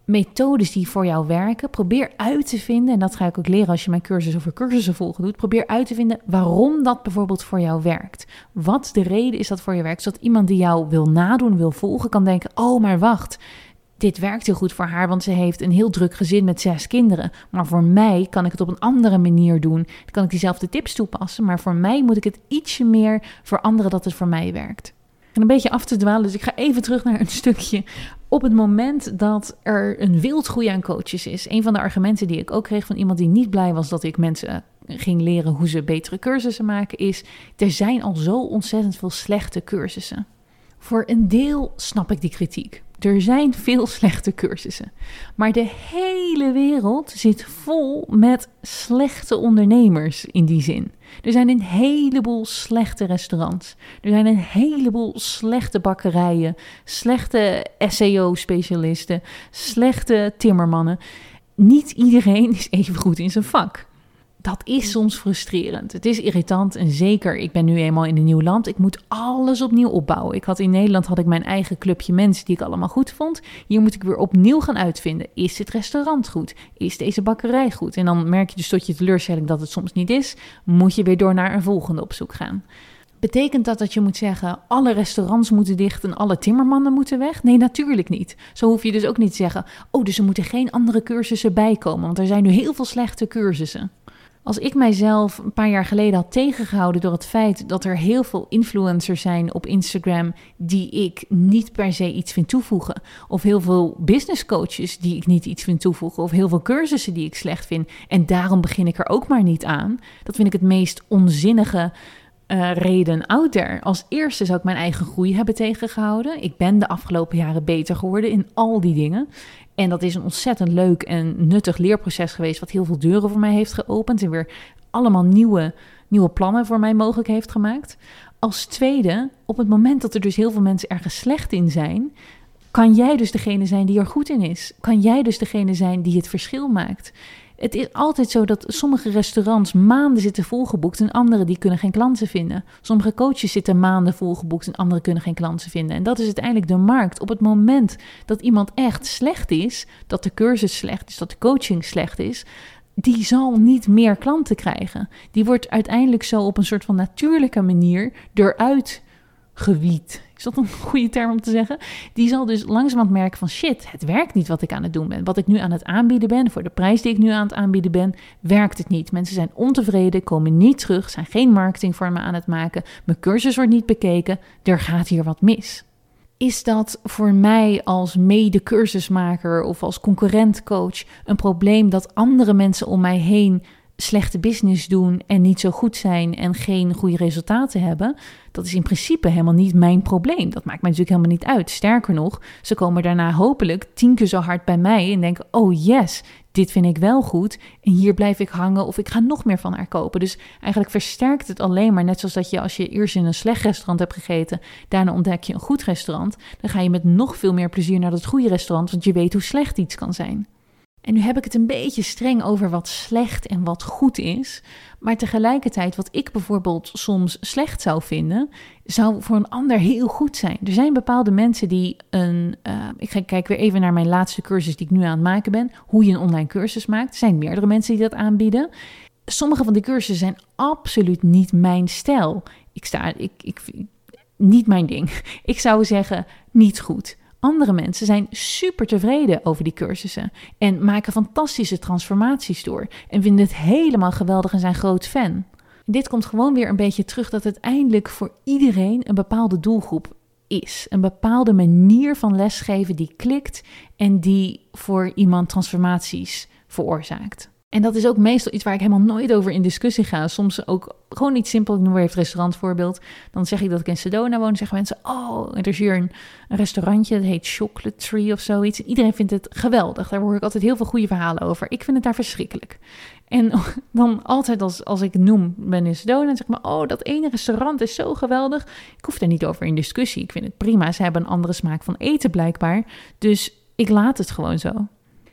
methodes die voor jou werken. Probeer uit te vinden, en dat ga ik ook leren als je mijn cursus over cursussen volgen doet. Probeer uit te vinden waarom dat bijvoorbeeld voor jou werkt. Wat de reden is dat voor je werkt, zodat iemand die jou wil nadoen, wil volgen, kan denken: oh, maar wacht. Dit werkt heel goed voor haar, want ze heeft een heel druk gezin met zes kinderen. Maar voor mij kan ik het op een andere manier doen. Dan kan ik diezelfde tips toepassen, maar voor mij moet ik het ietsje meer veranderen dat het voor mij werkt. En een beetje af te dwalen, dus ik ga even terug naar een stukje op het moment dat er een wildgroei aan coaches is, een van de argumenten die ik ook kreeg van iemand die niet blij was dat ik mensen ging leren hoe ze betere cursussen maken, is: er zijn al zo ontzettend veel slechte cursussen. Voor een deel snap ik die kritiek. Er zijn veel slechte cursussen. Maar de hele wereld zit vol met slechte ondernemers in die zin. Er zijn een heleboel slechte restaurants. Er zijn een heleboel slechte bakkerijen, slechte SEO-specialisten, slechte timmermannen. Niet iedereen is even goed in zijn vak dat is soms frustrerend. Het is irritant en zeker, ik ben nu eenmaal in een nieuw land. Ik moet alles opnieuw opbouwen. Ik had in Nederland had ik mijn eigen clubje mensen die ik allemaal goed vond. Hier moet ik weer opnieuw gaan uitvinden. Is dit restaurant goed? Is deze bakkerij goed? En dan merk je dus tot je teleurstelling dat het soms niet is. Moet je weer door naar een volgende op zoek gaan. Betekent dat dat je moet zeggen: alle restaurants moeten dicht en alle timmermannen moeten weg? Nee, natuurlijk niet. Zo hoef je dus ook niet te zeggen: oh, dus er moeten geen andere cursussen bijkomen, want er zijn nu heel veel slechte cursussen. Als ik mijzelf een paar jaar geleden had tegengehouden door het feit dat er heel veel influencers zijn op Instagram die ik niet per se iets vind toevoegen, of heel veel business coaches die ik niet iets vind toevoegen, of heel veel cursussen die ik slecht vind en daarom begin ik er ook maar niet aan, dat vind ik het meest onzinnige uh, reden out there. Als eerste zou ik mijn eigen groei hebben tegengehouden. Ik ben de afgelopen jaren beter geworden in al die dingen. En dat is een ontzettend leuk en nuttig leerproces geweest, wat heel veel deuren voor mij heeft geopend en weer allemaal nieuwe, nieuwe plannen voor mij mogelijk heeft gemaakt. Als tweede, op het moment dat er dus heel veel mensen ergens slecht in zijn, kan jij dus degene zijn die er goed in is. Kan jij dus degene zijn die het verschil maakt. Het is altijd zo dat sommige restaurants maanden zitten volgeboekt en andere die kunnen geen klanten vinden. Sommige coaches zitten maanden volgeboekt en andere kunnen geen klanten vinden. En dat is uiteindelijk de markt. Op het moment dat iemand echt slecht is, dat de cursus slecht is, dat de coaching slecht is, die zal niet meer klanten krijgen. Die wordt uiteindelijk zo op een soort van natuurlijke manier eruit gewiet. Is dat een goede term om te zeggen? Die zal dus langzamerhand merken van shit, het werkt niet wat ik aan het doen ben. Wat ik nu aan het aanbieden ben, voor de prijs die ik nu aan het aanbieden ben, werkt het niet. Mensen zijn ontevreden, komen niet terug, zijn geen marketing voor me aan het maken. Mijn cursus wordt niet bekeken, er gaat hier wat mis. Is dat voor mij als mede-cursusmaker of als concurrentcoach een probleem dat andere mensen om mij heen slechte business doen en niet zo goed zijn en geen goede resultaten hebben, dat is in principe helemaal niet mijn probleem. Dat maakt mij natuurlijk helemaal niet uit. Sterker nog, ze komen daarna hopelijk tien keer zo hard bij mij en denken: oh yes, dit vind ik wel goed en hier blijf ik hangen of ik ga nog meer van haar kopen. Dus eigenlijk versterkt het alleen maar, net zoals dat je als je eerst in een slecht restaurant hebt gegeten, daarna ontdek je een goed restaurant, dan ga je met nog veel meer plezier naar dat goede restaurant, want je weet hoe slecht iets kan zijn. En nu heb ik het een beetje streng over wat slecht en wat goed is. Maar tegelijkertijd, wat ik bijvoorbeeld soms slecht zou vinden, zou voor een ander heel goed zijn. Er zijn bepaalde mensen die een. Uh, ik kijk weer even naar mijn laatste cursus die ik nu aan het maken ben. Hoe je een online cursus maakt. Er zijn meerdere mensen die dat aanbieden. Sommige van die cursussen zijn absoluut niet mijn stijl. Ik sta. Ik, ik, niet mijn ding. Ik zou zeggen, niet goed. Andere mensen zijn super tevreden over die cursussen en maken fantastische transformaties door en vinden het helemaal geweldig en zijn groot fan. Dit komt gewoon weer een beetje terug dat het eindelijk voor iedereen een bepaalde doelgroep is. Een bepaalde manier van lesgeven die klikt en die voor iemand transformaties veroorzaakt. En dat is ook meestal iets waar ik helemaal nooit over in discussie ga. Soms ook gewoon iets simpel. Ik noem weer het restaurantvoorbeeld. Dan zeg ik dat ik in Sedona woon. zeggen mensen: Oh, er is hier een, restaurantje. Dat heet Chocolate Tree of zoiets. Iedereen vindt het geweldig. Daar hoor ik altijd heel veel goede verhalen over. Ik vind het daar verschrikkelijk. En dan altijd als, als ik noem ben in Sedona, dan zeg ik maar: Oh, dat ene restaurant is zo geweldig. Ik hoef er niet over in discussie. Ik vind het prima. Ze hebben een andere smaak van eten blijkbaar. Dus ik laat het gewoon zo.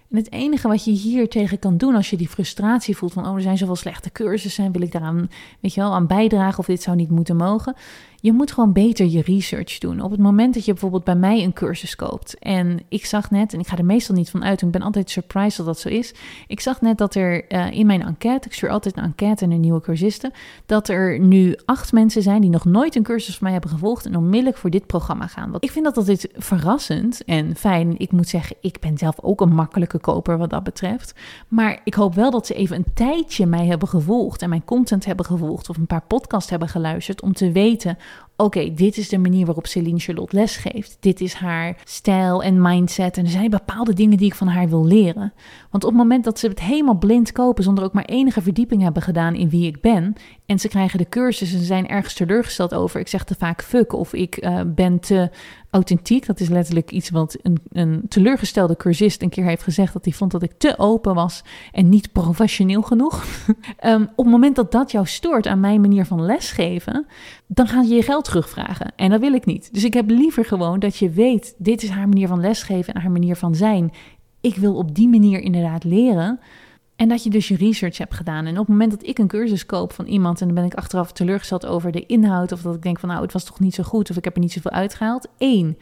En het enige wat je hier tegen kan doen als je die frustratie voelt van, oh, er zijn zoveel slechte cursussen, wil ik daaraan, weet je wel, aan bijdragen of dit zou niet moeten mogen, je moet gewoon beter je research doen. Op het moment dat je bijvoorbeeld bij mij een cursus koopt. En ik zag net, en ik ga er meestal niet van uit, ik ben altijd surprised dat dat zo is. Ik zag net dat er uh, in mijn enquête, ik stuur altijd een enquête naar nieuwe cursisten, dat er nu acht mensen zijn die nog nooit een cursus van mij hebben gevolgd en onmiddellijk voor dit programma gaan. Want ik vind dat altijd verrassend en fijn. Ik moet zeggen, ik ben zelf ook een makkelijke koper wat dat betreft. Maar ik hoop wel dat ze even een tijdje mij hebben gevolgd en mijn content hebben gevolgd of een paar podcasts hebben geluisterd om te weten oké, dit is de manier waarop Celine Charlotte lesgeeft. Dit is haar stijl en mindset. En er zijn bepaalde dingen die ik van haar wil leren. Want op het moment dat ze het helemaal blind kopen, zonder ook maar enige verdieping hebben gedaan in wie ik ben, en ze krijgen de cursus en ze zijn ergens teleurgesteld over, ik zeg te vaak fuck of ik uh, ben te authentiek. Dat is letterlijk iets wat een, een teleurgestelde cursist een keer heeft gezegd. Dat hij vond dat ik te open was en niet professioneel genoeg. um, op het moment dat dat jou stoort aan mijn manier van lesgeven, dan gaan je je geld terugvragen. En dat wil ik niet. Dus ik heb liever gewoon dat je weet, dit is haar manier van lesgeven en haar manier van zijn. Ik wil op die manier inderdaad leren. En dat je dus je research hebt gedaan. En op het moment dat ik een cursus koop van iemand en dan ben ik achteraf teleurgesteld over de inhoud. Of dat ik denk van nou, het was toch niet zo goed of ik heb er niet zoveel uitgehaald. Eén,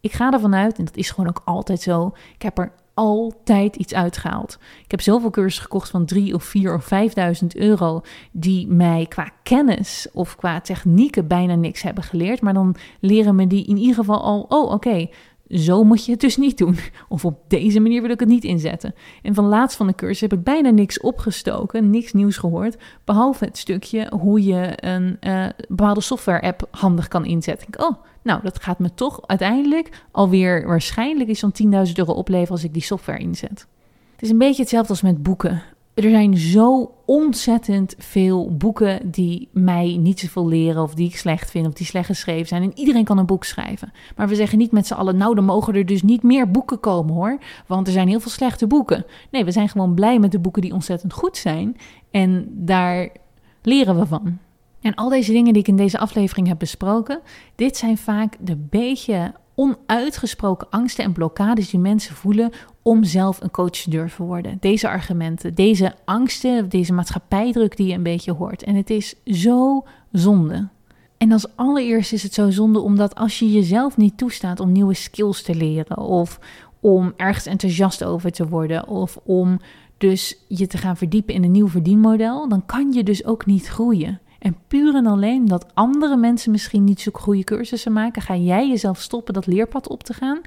ik ga ervan uit, en dat is gewoon ook altijd zo, ik heb er altijd iets uitgehaald. Ik heb zoveel cursussen gekocht van drie of vier of vijfduizend euro, die mij qua kennis of qua technieken bijna niks hebben geleerd. Maar dan leren me die in ieder geval al, oh oké, zo moet je het dus niet doen. Of op deze manier wil ik het niet inzetten. En van laatst van de cursus heb ik bijna niks opgestoken, niks nieuws gehoord. Behalve het stukje hoe je een uh, bepaalde software-app handig kan inzetten. Ik, oh, nou, dat gaat me toch uiteindelijk alweer waarschijnlijk iets van 10.000 euro opleveren als ik die software inzet. Het is een beetje hetzelfde als met boeken er zijn zo ontzettend veel boeken die mij niet zoveel leren of die ik slecht vind of die slecht geschreven zijn. En iedereen kan een boek schrijven. Maar we zeggen niet met z'n allen, nou dan mogen er dus niet meer boeken komen hoor, want er zijn heel veel slechte boeken. Nee, we zijn gewoon blij met de boeken die ontzettend goed zijn en daar leren we van. En al deze dingen die ik in deze aflevering heb besproken, dit zijn vaak de beetje onuitgesproken angsten en blokkades die mensen voelen om zelf een coach te durven worden. Deze argumenten, deze angsten, deze maatschappij-druk die je een beetje hoort. En het is zo zonde. En als allereerst is het zo zonde omdat als je jezelf niet toestaat om nieuwe skills te leren of om ergens enthousiast over te worden of om dus je te gaan verdiepen in een nieuw verdienmodel, dan kan je dus ook niet groeien. En puur en alleen dat andere mensen misschien niet zo'n goede cursussen maken, ga jij jezelf stoppen dat leerpad op te gaan.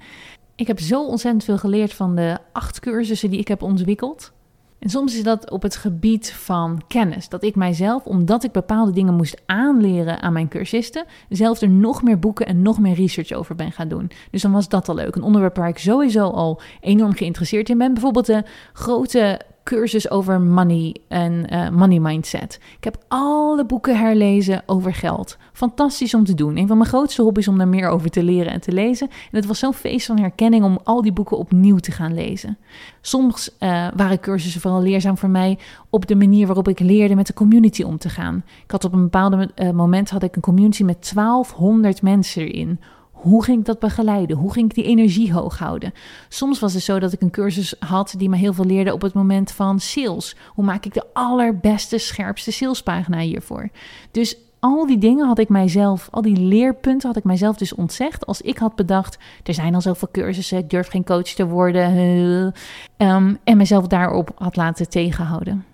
Ik heb zo ontzettend veel geleerd van de acht cursussen die ik heb ontwikkeld. En soms is dat op het gebied van kennis. Dat ik mijzelf, omdat ik bepaalde dingen moest aanleren aan mijn cursisten, zelf er nog meer boeken en nog meer research over ben gaan doen. Dus dan was dat al leuk. Een onderwerp waar ik sowieso al enorm geïnteresseerd in ben. Bijvoorbeeld de grote cursus over money en uh, money mindset. Ik heb alle boeken herlezen over geld. Fantastisch om te doen. Een van mijn grootste hobby's om daar meer over te leren en te lezen. En het was zo'n feest van herkenning om al die boeken opnieuw te gaan lezen. Soms uh, waren cursussen vooral leerzaam voor mij op de manier waarop ik leerde met de community om te gaan. Ik had op een bepaald uh, moment had ik een community met 1200 mensen erin hoe ging ik dat begeleiden? Hoe ging ik die energie hoog houden? Soms was het zo dat ik een cursus had die me heel veel leerde op het moment van sales. Hoe maak ik de allerbeste, scherpste salespagina hiervoor? Dus al die dingen had ik mijzelf, al die leerpunten had ik mijzelf dus ontzegd. Als ik had bedacht, er zijn al zoveel cursussen, ik durf geen coach te worden. Um, en mezelf daarop had laten tegenhouden.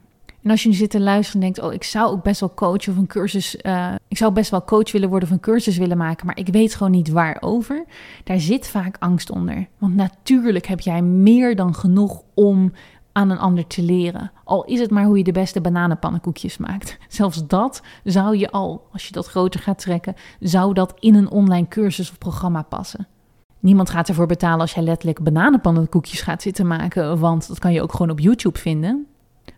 En als je nu zit te luisteren en denkt, oh, ik zou ook best wel coach of een cursus, uh, ik zou best wel coach willen worden of een cursus willen maken, maar ik weet gewoon niet waarover. Daar zit vaak angst onder. Want natuurlijk heb jij meer dan genoeg om aan een ander te leren. Al is het maar hoe je de beste bananenpannenkoekjes maakt. Zelfs dat zou je al, als je dat groter gaat trekken, zou dat in een online cursus of programma passen. Niemand gaat ervoor betalen als jij letterlijk bananenpannenkoekjes gaat zitten maken, want dat kan je ook gewoon op YouTube vinden.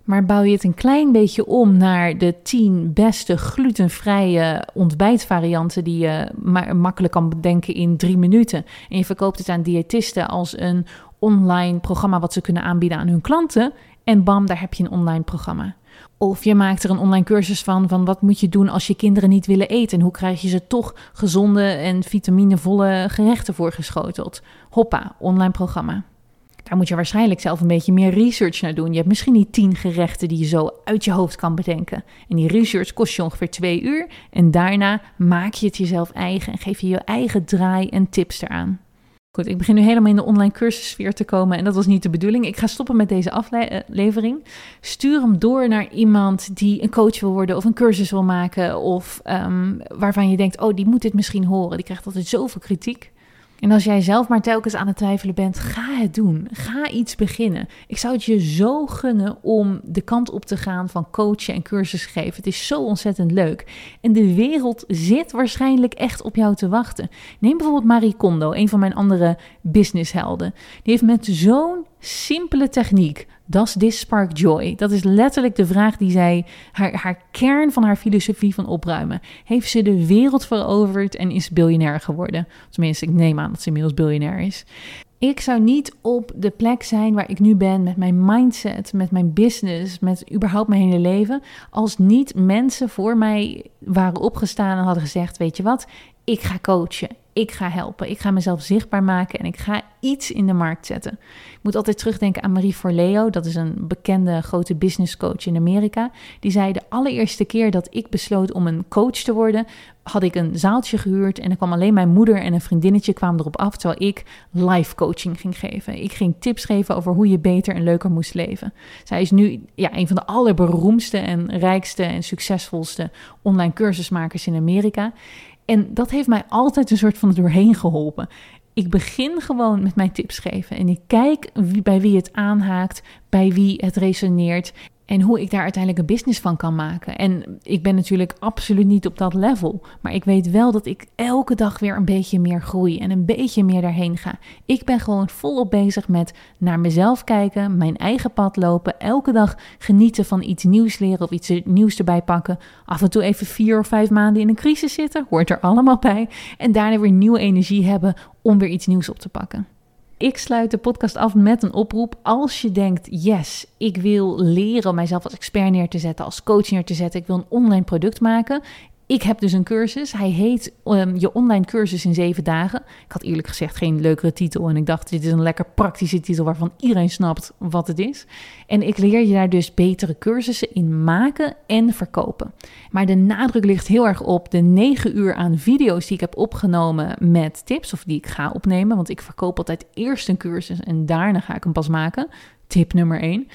Maar bouw je het een klein beetje om naar de 10 beste glutenvrije ontbijtvarianten die je makkelijk kan bedenken in drie minuten. En je verkoopt het aan diëtisten als een online programma wat ze kunnen aanbieden aan hun klanten. En bam, daar heb je een online programma. Of je maakt er een online cursus van, van wat moet je doen als je kinderen niet willen eten en hoe krijg je ze toch gezonde en vitaminevolle gerechten voorgeschoteld. Hoppa, online programma. Daar moet je waarschijnlijk zelf een beetje meer research naar doen. Je hebt misschien niet tien gerechten die je zo uit je hoofd kan bedenken. En die research kost je ongeveer twee uur. En daarna maak je het jezelf eigen en geef je je eigen draai en tips eraan. Goed, ik begin nu helemaal in de online cursussfeer te komen en dat was niet de bedoeling. Ik ga stoppen met deze aflevering. Stuur hem door naar iemand die een coach wil worden of een cursus wil maken of um, waarvan je denkt, oh, die moet dit misschien horen. Die krijgt altijd zoveel kritiek. En als jij zelf maar telkens aan het twijfelen bent, ga het doen. Ga iets beginnen. Ik zou het je zo gunnen om de kant op te gaan van coachen en cursus geven. Het is zo ontzettend leuk. En de wereld zit waarschijnlijk echt op jou te wachten. Neem bijvoorbeeld Marie Kondo, een van mijn andere businesshelden. Die heeft met zo'n simpele techniek. Does this spark joy? Dat is letterlijk de vraag die zij, haar, haar kern van haar filosofie van opruimen. Heeft ze de wereld veroverd en is biljonair geworden? Tenminste, ik neem aan dat ze inmiddels biljonair is. Ik zou niet op de plek zijn waar ik nu ben met mijn mindset, met mijn business, met überhaupt mijn hele leven, als niet mensen voor mij waren opgestaan en hadden gezegd: Weet je wat, ik ga coachen ik ga helpen. Ik ga mezelf zichtbaar maken en ik ga iets in de markt zetten. Ik moet altijd terugdenken aan Marie Forleo. Dat is een bekende grote business coach in Amerika. Die zei de allereerste keer dat ik besloot om een coach te worden, had ik een zaaltje gehuurd en er kwam alleen mijn moeder en een vriendinnetje kwamen erop af terwijl ik live coaching ging geven. Ik ging tips geven over hoe je beter en leuker moest leven. Zij is nu ja, een van de allerberoemdste en rijkste en succesvolste online cursusmakers in Amerika. En dat heeft mij altijd een soort van doorheen geholpen. Ik begin gewoon met mijn tips geven en ik kijk wie, bij wie het aanhaakt, bij wie het resoneert. En hoe ik daar uiteindelijk een business van kan maken. En ik ben natuurlijk absoluut niet op dat level. Maar ik weet wel dat ik elke dag weer een beetje meer groei en een beetje meer daarheen ga. Ik ben gewoon volop bezig met naar mezelf kijken, mijn eigen pad lopen. Elke dag genieten van iets nieuws leren of iets nieuws erbij pakken. Af en toe even vier of vijf maanden in een crisis zitten, hoort er allemaal bij. En daarna weer nieuwe energie hebben om weer iets nieuws op te pakken. Ik sluit de podcast af met een oproep. Als je denkt, yes, ik wil leren om mijzelf als expert neer te zetten, als coach neer te zetten, ik wil een online product maken. Ik heb dus een cursus. Hij heet um, Je online cursus in zeven dagen. Ik had eerlijk gezegd geen leukere titel. En ik dacht, dit is een lekker praktische titel waarvan iedereen snapt wat het is. En ik leer je daar dus betere cursussen in maken en verkopen. Maar de nadruk ligt heel erg op de negen uur aan video's die ik heb opgenomen met tips. Of die ik ga opnemen. Want ik verkoop altijd eerst een cursus en daarna ga ik hem pas maken. Tip nummer één.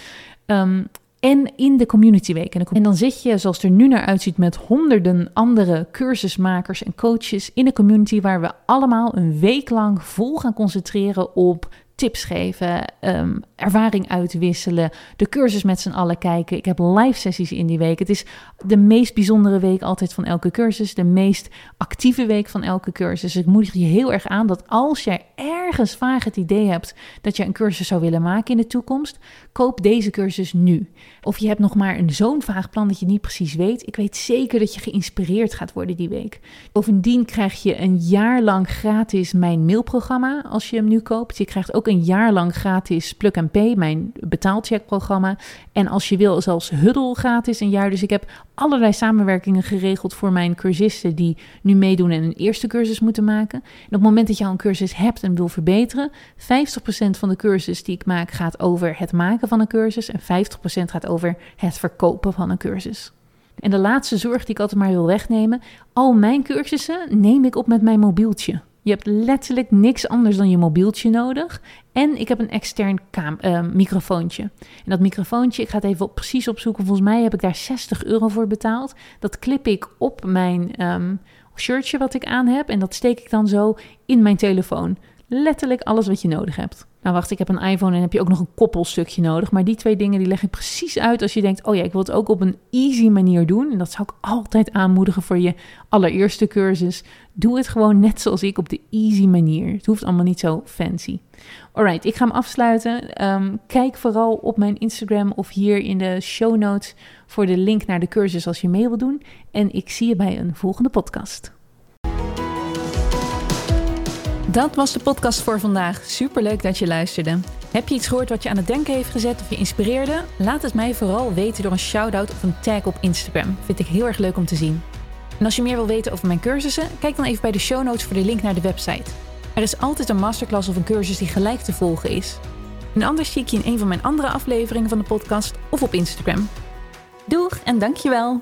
Um, en in de community week. En dan zit je, zoals het er nu naar uitziet, met honderden andere cursusmakers en coaches in de community, waar we allemaal een week lang vol gaan concentreren op tips geven, um, ervaring uitwisselen, de cursus met z'n allen kijken. Ik heb live sessies in die week. Het is de meest bijzondere week altijd van elke cursus, de meest actieve week van elke cursus. Ik moedig je heel erg aan dat als jij ergens vaag het idee hebt dat je een cursus zou willen maken in de toekomst, koop deze cursus nu. Of je hebt nog maar een zo'n vaag plan dat je niet precies weet. Ik weet zeker dat je geïnspireerd gaat worden die week. Bovendien krijg je een jaar lang gratis mijn mailprogramma als je hem nu koopt. Je krijgt ook een jaar lang gratis Plug Pay, mijn betaalcheckprogramma. En als je wil, zelfs Huddle gratis een jaar. Dus ik heb allerlei samenwerkingen geregeld voor mijn cursisten die nu meedoen en een eerste cursus moeten maken. En op het moment dat je al een cursus hebt en wil verbeteren, 50% van de cursus die ik maak gaat over het maken van een cursus en 50% gaat over het verkopen van een cursus. En de laatste zorg die ik altijd maar wil wegnemen, al mijn cursussen neem ik op met mijn mobieltje. Je hebt letterlijk niks anders dan je mobieltje nodig. En ik heb een extern uh, microfoontje. En dat microfoontje, ik ga het even op, precies opzoeken. Volgens mij heb ik daar 60 euro voor betaald. Dat klip ik op mijn um, shirtje wat ik aan heb. En dat steek ik dan zo in mijn telefoon. Letterlijk alles wat je nodig hebt. Nou wacht, ik heb een iPhone en heb je ook nog een koppelstukje nodig. Maar die twee dingen die leg ik precies uit als je denkt... oh ja, ik wil het ook op een easy manier doen. En dat zou ik altijd aanmoedigen voor je allereerste cursus. Doe het gewoon net zoals ik op de easy manier. Het hoeft allemaal niet zo fancy. Alright, ik ga hem afsluiten. Ehm, kijk vooral op mijn Instagram of hier in de show notes... voor de link naar de cursus als je mee wil doen. En ik zie je bij een volgende podcast. Dat was de podcast voor vandaag. Superleuk dat je luisterde. Heb je iets gehoord wat je aan het denken heeft gezet of je inspireerde? Laat het mij vooral weten door een shout-out of een tag op Instagram. Vind ik heel erg leuk om te zien. En als je meer wil weten over mijn cursussen, kijk dan even bij de show notes voor de link naar de website. Er is altijd een masterclass of een cursus die gelijk te volgen is. En anders zie ik je in een van mijn andere afleveringen van de podcast of op Instagram. Doeg en dankjewel!